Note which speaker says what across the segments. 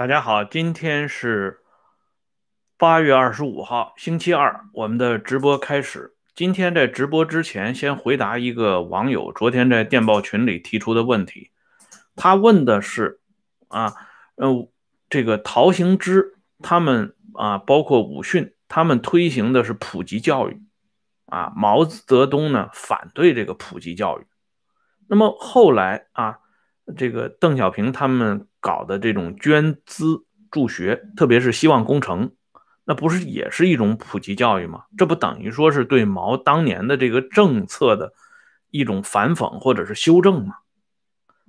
Speaker 1: 大家好，今天是八月二十五号，星期二，我们的直播开始。今天在直播之前，先回答一个网友昨天在电报群里提出的问题。他问的是：啊，呃，这个陶行知他们啊，包括武训，他们推行的是普及教育，啊，毛泽东呢反对这个普及教育。那么后来啊，这个邓小平他们。搞的这种捐资助学，特别是希望工程，那不是也是一种普及教育吗？这不等于说是对毛当年的这个政策的一种反讽或者是修正吗？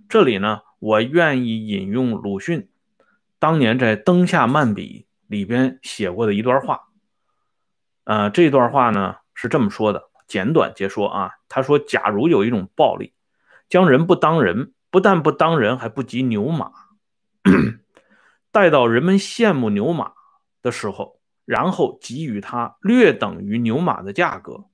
Speaker 1: 这里呢，我愿意引用鲁迅当年在《灯下漫笔》里边写过的一段话。呃，这段话呢是这么说的，简短截说啊。他说：“假如有一种暴力，将人不当人，不但不当人，还不及牛马。” 待到人们羡慕牛马的时候，然后给予他略等于牛马的价格，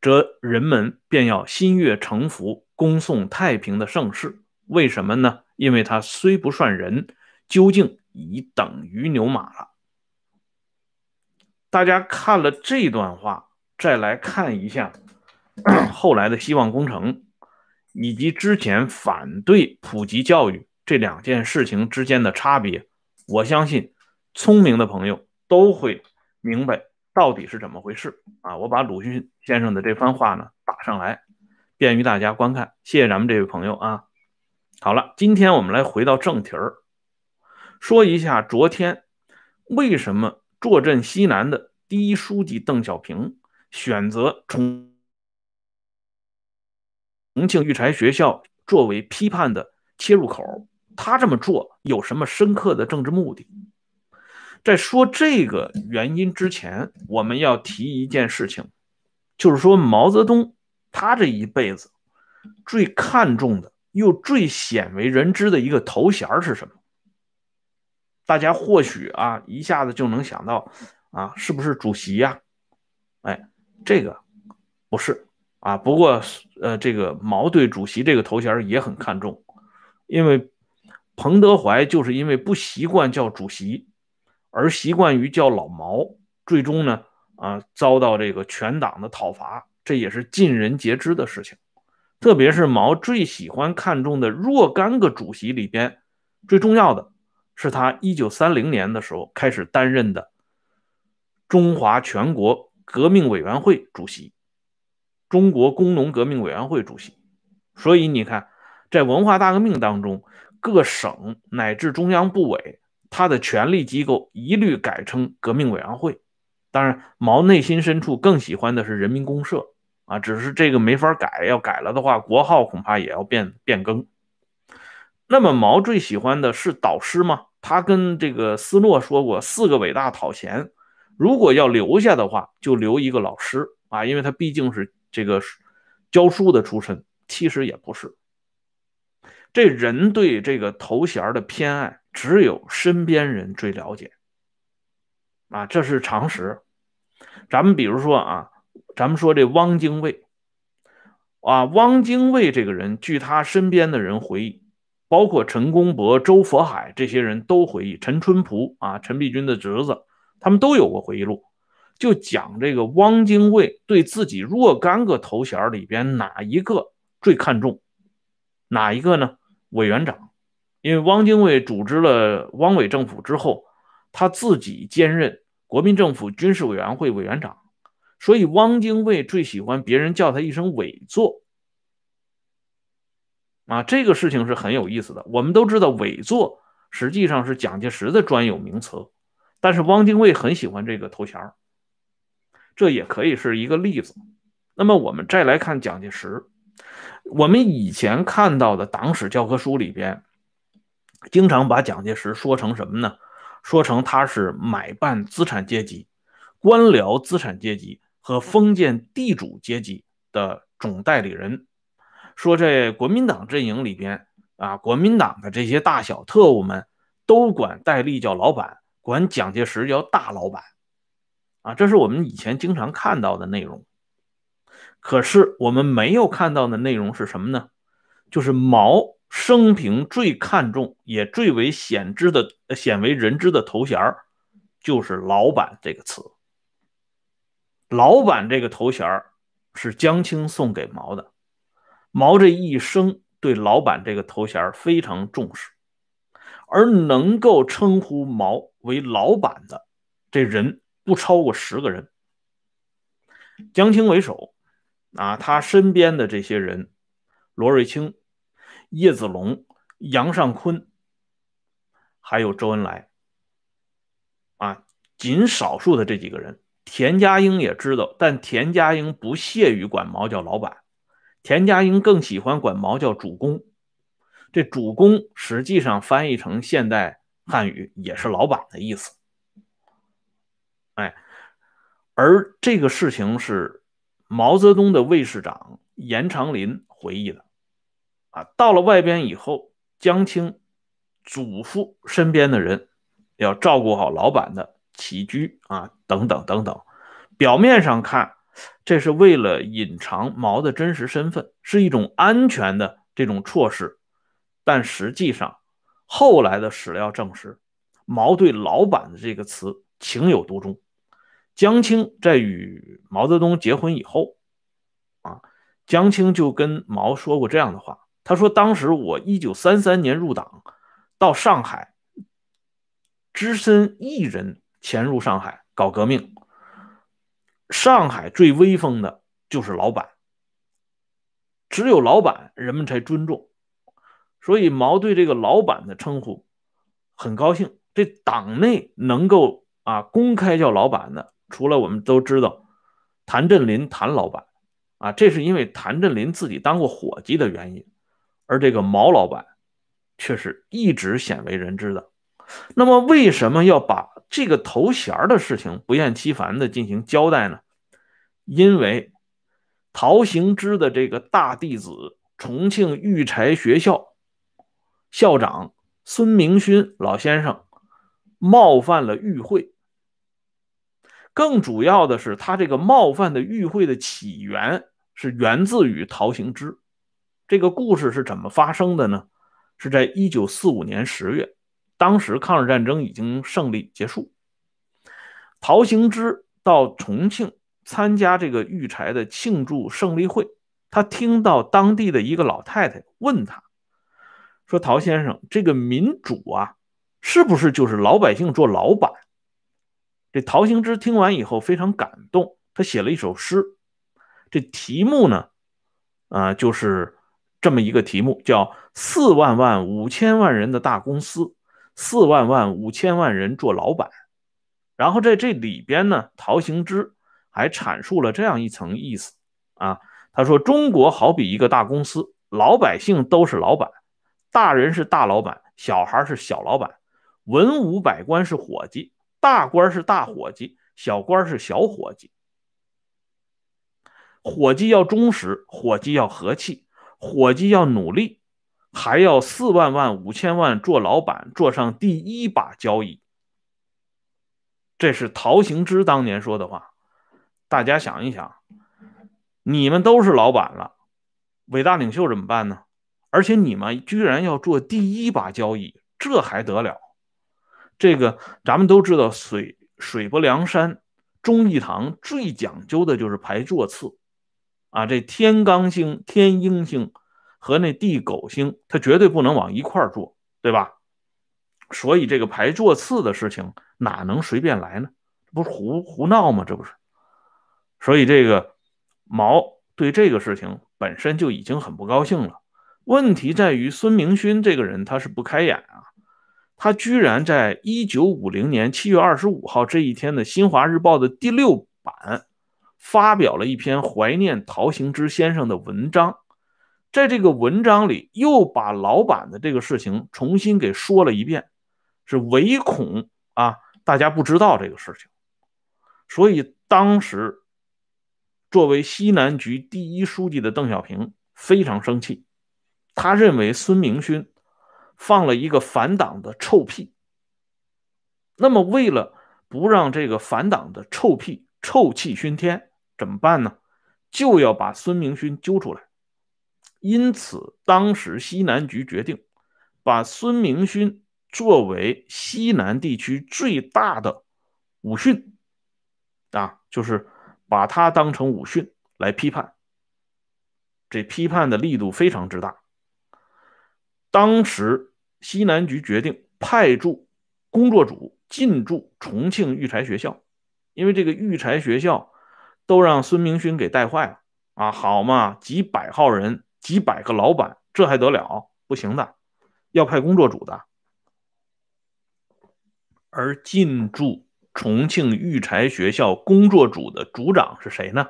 Speaker 1: 则人们便要心悦诚服，恭送太平的盛世。为什么呢？因为他虽不算人，究竟已等于牛马了。大家看了这段话，再来看一下 后来的希望工程，以及之前反对普及教育。这两件事情之间的差别，我相信聪明的朋友都会明白到底是怎么回事啊！我把鲁迅先生的这番话呢打上来，便于大家观看。谢谢咱们这位朋友啊！好了，今天我们来回到正题儿，说一下昨天为什么坐镇西南的第一书记邓小平选择重重庆育才学校作为批判的切入口。他这么做有什么深刻的政治目的？在说这个原因之前，我们要提一件事情，就是说毛泽东他这一辈子最看重的又最鲜为人知的一个头衔是什么？大家或许啊一下子就能想到啊，是不是主席呀？哎，这个不是啊。不过呃，这个毛对主席这个头衔也很看重，因为。彭德怀就是因为不习惯叫主席，而习惯于叫老毛，最终呢，啊，遭到这个全党的讨伐，这也是尽人皆知的事情。特别是毛最喜欢看重的若干个主席里边，最重要的是他一九三零年的时候开始担任的中华全国革命委员会主席，中国工农革命委员会主席。所以你看，在文化大革命当中。各省乃至中央部委，他的权力机构一律改称革命委员会。当然，毛内心深处更喜欢的是人民公社啊，只是这个没法改，要改了的话，国号恐怕也要变变更。那么，毛最喜欢的是导师吗？他跟这个斯诺说过，四个伟大讨嫌，如果要留下的话，就留一个老师啊，因为他毕竟是这个教书的出身。其实也不是。这人对这个头衔的偏爱，只有身边人最了解，啊，这是常识。咱们比如说啊，咱们说这汪精卫，啊，汪精卫这个人，据他身边的人回忆，包括陈公博、周佛海这些人都回忆，陈春蒲啊，陈璧君的侄子，他们都有过回忆录，就讲这个汪精卫对自己若干个头衔里边哪一个最看重，哪一个呢？委员长，因为汪精卫组织了汪伪政府之后，他自己兼任国民政府军事委员会委员长，所以汪精卫最喜欢别人叫他一声“委座”。啊，这个事情是很有意思的。我们都知道，委座实际上是蒋介石的专有名词，但是汪精卫很喜欢这个头衔这也可以是一个例子。那么我们再来看蒋介石。我们以前看到的党史教科书里边，经常把蒋介石说成什么呢？说成他是买办资产阶级、官僚资产阶级和封建地主阶级的总代理人。说这国民党阵营里边啊，国民党的这些大小特务们都管戴笠叫老板，管蒋介石叫大老板。啊，这是我们以前经常看到的内容。可是我们没有看到的内容是什么呢？就是毛生平最看重也最为显知的鲜为人知的头衔就是“老板”这个词。老板这个头衔是江青送给毛的，毛这一生对老板这个头衔非常重视，而能够称呼毛为老板的这人不超过十个人，江青为首。啊，他身边的这些人，罗瑞卿、叶子龙、杨尚昆，还有周恩来，啊，仅少数的这几个人，田家英也知道，但田家英不屑于管毛叫老板，田家英更喜欢管毛叫主公。这主公实际上翻译成现代汉语也是老板的意思。哎，而这个事情是。毛泽东的卫士长严长林回忆的，啊，到了外边以后，江青嘱咐身边的人要照顾好老板的起居啊，等等等等。表面上看，这是为了隐藏毛的真实身份，是一种安全的这种措施，但实际上，后来的史料证实，毛对“老板”的这个词情有独钟。江青在与毛泽东结婚以后，啊，江青就跟毛说过这样的话。他说：“当时我一九三三年入党，到上海，只身一人潜入上海搞革命。上海最威风的就是老板，只有老板人们才尊重。所以毛对这个老板的称呼很高兴。这党内能够啊公开叫老板的。”除了我们都知道，谭震林谭老板啊，这是因为谭震林自己当过伙计的原因，而这个毛老板却是一直鲜为人知的。那么，为什么要把这个头衔的事情不厌其烦的进行交代呢？因为陶行知的这个大弟子，重庆育才学校校长孙明勋老先生冒犯了育会。更主要的是，他这个冒犯的与会的起源是源自于陶行知。这个故事是怎么发生的呢？是在一九四五年十月，当时抗日战争已经胜利结束，陶行知到重庆参加这个育才的庆祝胜利会，他听到当地的一个老太太问他，说：“陶先生，这个民主啊，是不是就是老百姓做老板？”这陶行知听完以后非常感动，他写了一首诗。这题目呢，啊，就是这么一个题目，叫“四万万五千万人的大公司，四万万五千万人做老板”。然后在这里边呢，陶行知还阐述了这样一层意思啊，他说：“中国好比一个大公司，老百姓都是老板，大人是大老板，小孩是小老板，文武百官是伙计。”大官是大伙计，小官是小伙计。伙计要忠实，伙计要和气，伙计要努力，还要四万万五千万做老板，做上第一把交椅。这是陶行知当年说的话。大家想一想，你们都是老板了，伟大领袖怎么办呢？而且你们居然要做第一把交椅，这还得了？这个咱们都知道，水水泊梁山忠义堂最讲究的就是排座次啊。这天罡星、天鹰星和那地狗星，它绝对不能往一块儿坐，对吧？所以这个排座次的事情哪能随便来呢？不是胡胡闹吗？这不是。所以这个毛对这个事情本身就已经很不高兴了。问题在于孙明勋这个人他是不开眼啊。他居然在一九五零年七月二十五号这一天的《新华日报》的第六版发表了一篇怀念陶行知先生的文章，在这个文章里又把老板的这个事情重新给说了一遍，是唯恐啊大家不知道这个事情，所以当时作为西南局第一书记的邓小平非常生气，他认为孙明勋。放了一个反党的臭屁，那么为了不让这个反党的臭屁臭气熏天，怎么办呢？就要把孙明勋揪出来，因此，当时西南局决定把孙明勋作为西南地区最大的武训啊，就是把他当成武训来批判。这批判的力度非常之大。当时西南局决定派驻工作组进驻重庆育才学校，因为这个育才学校都让孙明勋给带坏了啊！好嘛，几百号人，几百个老板，这还得了？不行的，要派工作组的。而进驻重庆育才学校工作组的组长是谁呢？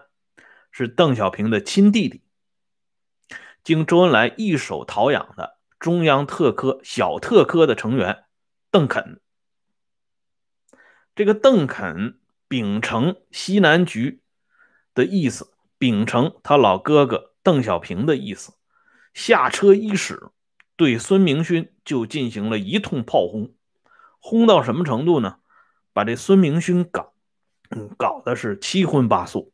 Speaker 1: 是邓小平的亲弟弟。经周恩来一手陶养的中央特科小特科的成员邓肯，这个邓肯秉承西南局的意思，秉承他老哥哥邓小平的意思，下车伊始，对孙明勋就进行了一通炮轰，轰到什么程度呢？把这孙明勋搞，搞的是七荤八素。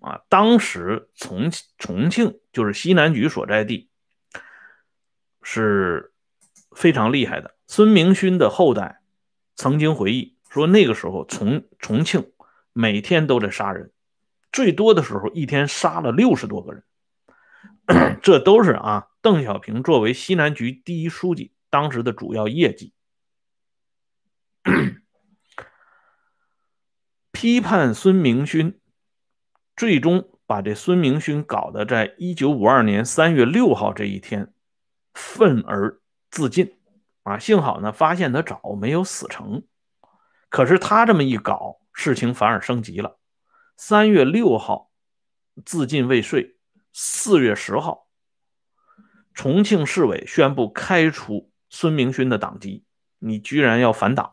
Speaker 1: 啊，当时重重庆就是西南局所在地，是非常厉害的。孙明勋的后代曾经回忆说，那个时候重重庆每天都在杀人，最多的时候一天杀了六十多个人。这都是啊，邓小平作为西南局第一书记当时的主要业绩。批判孙明勋。最终把这孙明勋搞得在一九五二年三月六号这一天愤而自尽啊！幸好呢，发现他早，没有死成。可是他这么一搞，事情反而升级了。三月六号自尽未遂，四月十号，重庆市委宣布开除孙明勋的党籍。你居然要反党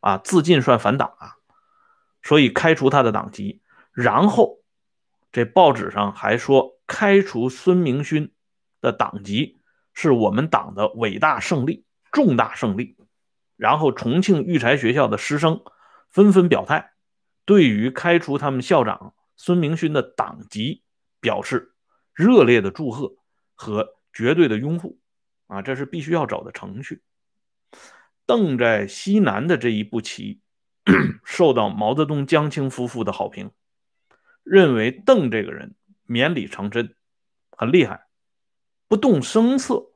Speaker 1: 啊！自尽算反党啊！所以开除他的党籍。然后，这报纸上还说，开除孙明勋的党籍是我们党的伟大胜利、重大胜利。然后，重庆育才学校的师生纷纷表态，对于开除他们校长孙明勋的党籍表示热烈的祝贺和绝对的拥护。啊，这是必须要走的程序。邓在西南的这一步棋，受到毛泽东、江青夫妇的好评。认为邓这个人绵里成真，很厉害，不动声色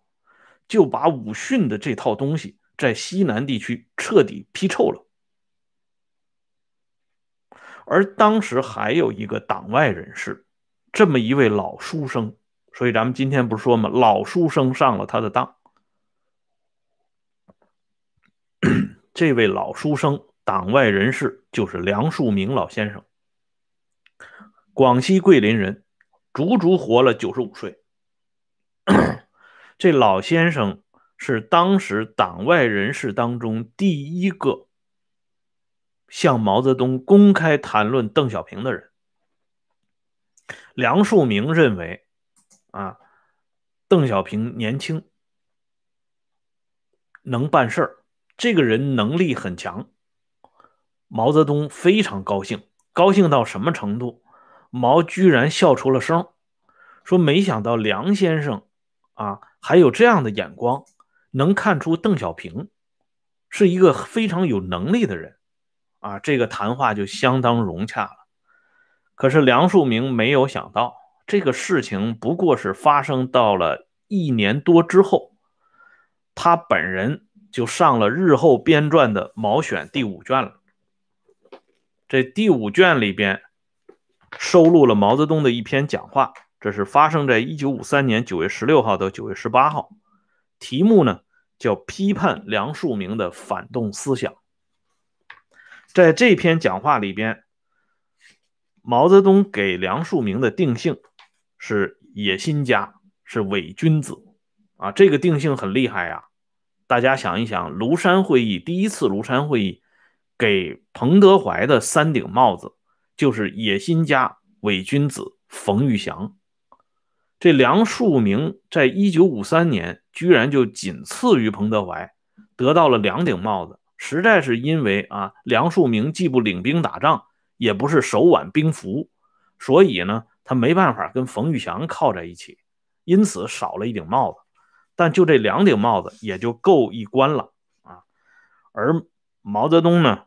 Speaker 1: 就把武训的这套东西在西南地区彻底批臭了。而当时还有一个党外人士，这么一位老书生，所以咱们今天不是说吗？老书生上了他的当。这位老书生，党外人士就是梁漱溟老先生。广西桂林人，足足活了九十五岁。这老先生是当时党外人士当中第一个向毛泽东公开谈论邓小平的人。梁漱溟认为，啊，邓小平年轻，能办事儿，这个人能力很强。毛泽东非常高兴，高兴到什么程度？毛居然笑出了声，说：“没想到梁先生啊，还有这样的眼光，能看出邓小平是一个非常有能力的人啊。”这个谈话就相当融洽了。可是梁漱溟没有想到，这个事情不过是发生到了一年多之后，他本人就上了日后编撰的《毛选》第五卷了。这第五卷里边。收录了毛泽东的一篇讲话，这是发生在一九五三年九月十六号到九月十八号，题目呢叫《批判梁漱溟的反动思想》。在这篇讲话里边，毛泽东给梁漱溟的定性是野心家，是伪君子啊，这个定性很厉害呀。大家想一想，庐山会议第一次庐山会议给彭德怀的三顶帽子。就是野心家、伪君子冯玉祥，这梁漱溟在一九五三年居然就仅次于彭德怀，得到了两顶帽子，实在是因为啊，梁漱溟既不领兵打仗，也不是手挽兵符，所以呢，他没办法跟冯玉祥靠在一起因此少了一顶帽子。但就这两顶帽子也就够一关了啊。而毛泽东呢，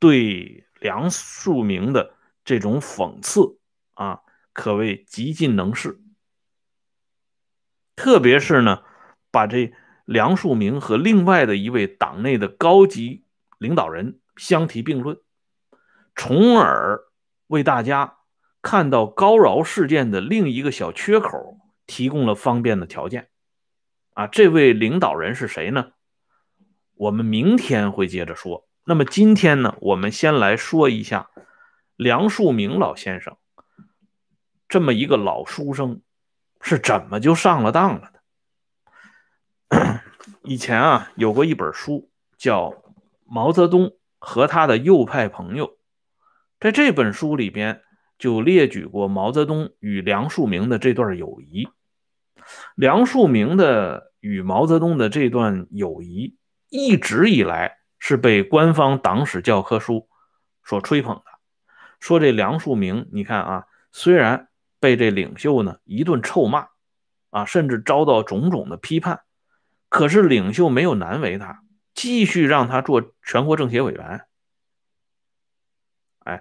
Speaker 1: 对梁漱溟的这种讽刺啊，可谓极尽能事。特别是呢，把这梁漱溟和另外的一位党内的高级领导人相提并论，从而为大家看到高饶事件的另一个小缺口提供了方便的条件。啊，这位领导人是谁呢？我们明天会接着说。那么今天呢，我们先来说一下梁漱溟老先生这么一个老书生是怎么就上了当了的。以前啊，有过一本书叫《毛泽东和他的右派朋友》，在这本书里边就列举过毛泽东与梁漱溟的这段友谊。梁漱溟的与毛泽东的这段友谊，一直以来是被官方党史教科书所吹捧的。说这梁漱溟，你看啊，虽然被这领袖呢一顿臭骂，啊，甚至遭到种种的批判，可是领袖没有难为他，继续让他做全国政协委员。哎，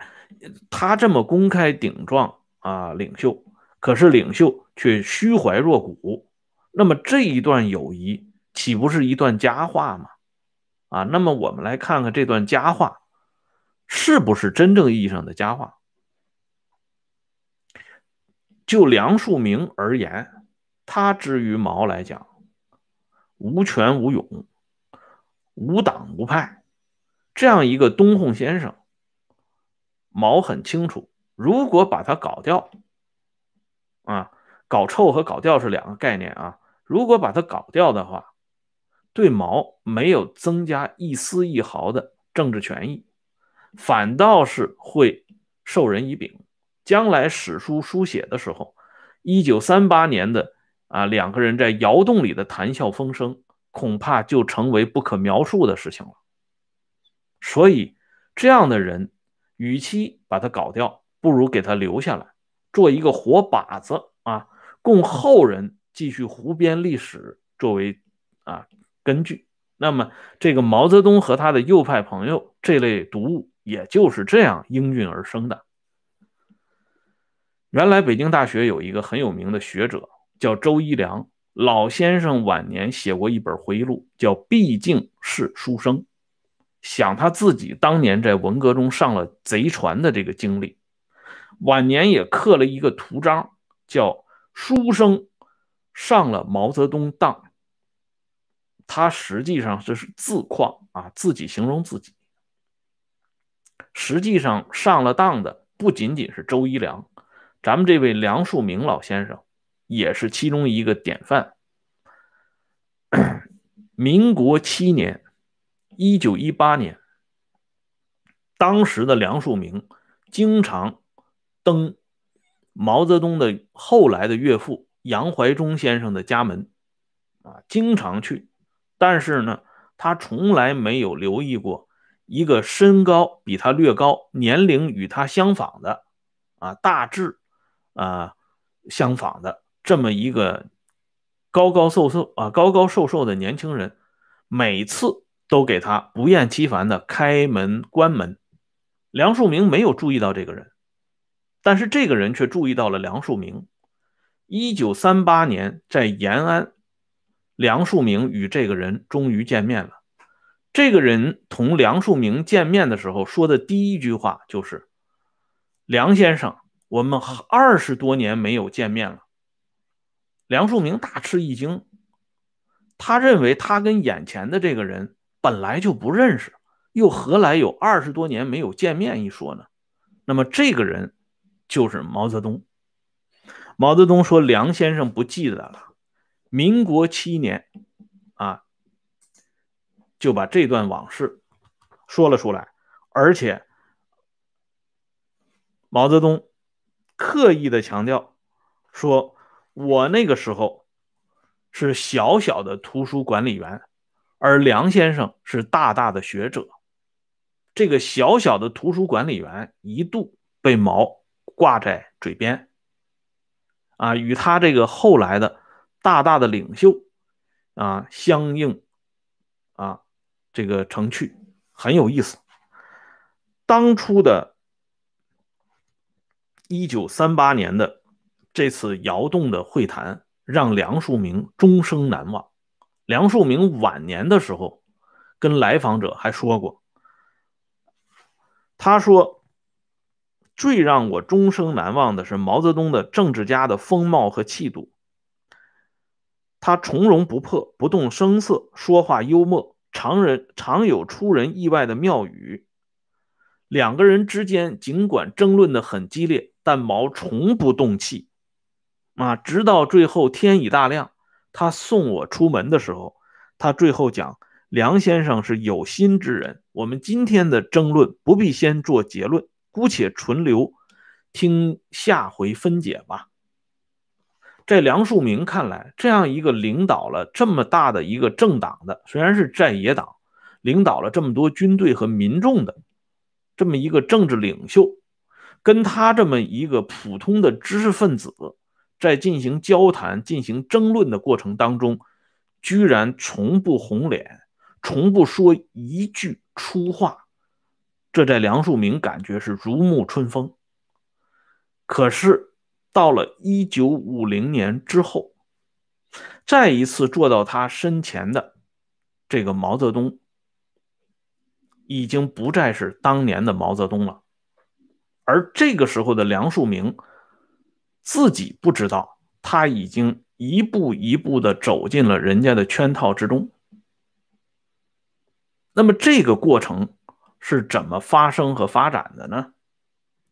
Speaker 1: 他这么公开顶撞啊领袖。可是领袖却虚怀若谷，那么这一段友谊岂不是一段佳话吗？啊，那么我们来看看这段佳话是不是真正意义上的佳话？就梁漱溟而言，他之于毛来讲，无权无勇，无党无派，这样一个东烘先生，毛很清楚，如果把他搞掉。啊，搞臭和搞掉是两个概念啊。如果把它搞掉的话，对毛没有增加一丝一毫的政治权益，反倒是会授人以柄。将来史书书写的时候，一九三八年的啊两个人在窑洞里的谈笑风生，恐怕就成为不可描述的事情了。所以，这样的人，与其把他搞掉，不如给他留下来。做一个活靶子啊，供后人继续胡编历史作为啊根据。那么，这个毛泽东和他的右派朋友这类读物，也就是这样应运而生的。原来，北京大学有一个很有名的学者叫周一良老先生，晚年写过一本回忆录，叫《毕竟是书生》，想他自己当年在文革中上了贼船的这个经历。晚年也刻了一个图章，叫“书生上了毛泽东当”。他实际上这是自况啊，自己形容自己。实际上上了当的不仅仅是周一良，咱们这位梁漱溟老先生也是其中一个典范。民国七年，一九一八年，当时的梁漱溟经常。登毛泽东的后来的岳父杨怀忠先生的家门，啊，经常去，但是呢，他从来没有留意过一个身高比他略高、年龄与他相仿的，啊，大致啊相仿的这么一个高高瘦瘦啊高高瘦瘦的年轻人，每次都给他不厌其烦的开门关门。梁漱溟没有注意到这个人。但是这个人却注意到了梁漱溟。一九三八年在延安，梁漱溟与这个人终于见面了。这个人同梁漱溟见面的时候说的第一句话就是：“梁先生，我们二十多年没有见面了。”梁漱溟大吃一惊，他认为他跟眼前的这个人本来就不认识，又何来有二十多年没有见面一说呢？那么这个人。就是毛泽东。毛泽东说：“梁先生不记得了。”民国七年，啊，就把这段往事说了出来。而且，毛泽东刻意的强调说：“我那个时候是小小的图书管理员，而梁先生是大大的学者。”这个小小的图书管理员一度被毛。挂在嘴边，啊，与他这个后来的大大的领袖啊相应啊这个成趣，很有意思。当初的1938年的这次窑洞的会谈，让梁漱溟终生难忘。梁漱溟晚年的时候，跟来访者还说过，他说。最让我终生难忘的是毛泽东的政治家的风貌和气度。他从容不迫，不动声色，说话幽默，常人常有出人意外的妙语。两个人之间尽管争论的很激烈，但毛从不动气。啊，直到最后天已大亮，他送我出门的时候，他最后讲：“梁先生是有心之人，我们今天的争论不必先做结论。”姑且存留，听下回分解吧。在梁漱溟看来，这样一个领导了这么大的一个政党的，虽然是在野党，领导了这么多军队和民众的这么一个政治领袖，跟他这么一个普通的知识分子在进行交谈、进行争论的过程当中，居然从不红脸，从不说一句粗话。这在梁漱溟感觉是如沐春风。可是到了一九五零年之后，再一次坐到他身前的这个毛泽东，已经不再是当年的毛泽东了。而这个时候的梁漱溟自己不知道，他已经一步一步的走进了人家的圈套之中。那么这个过程。是怎么发生和发展的呢？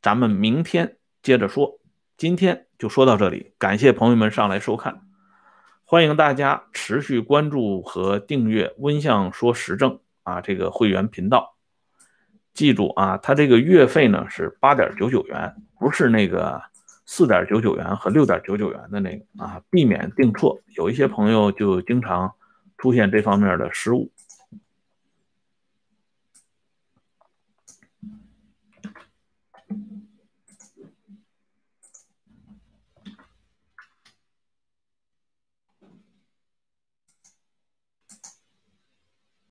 Speaker 1: 咱们明天接着说，今天就说到这里。感谢朋友们上来收看，欢迎大家持续关注和订阅“温相说时政”啊这个会员频道。记住啊，它这个月费呢是八点九九元，不是那个四点九九元和六点九九元的那个啊，避免订错。有一些朋友就经常出现这方面的失误。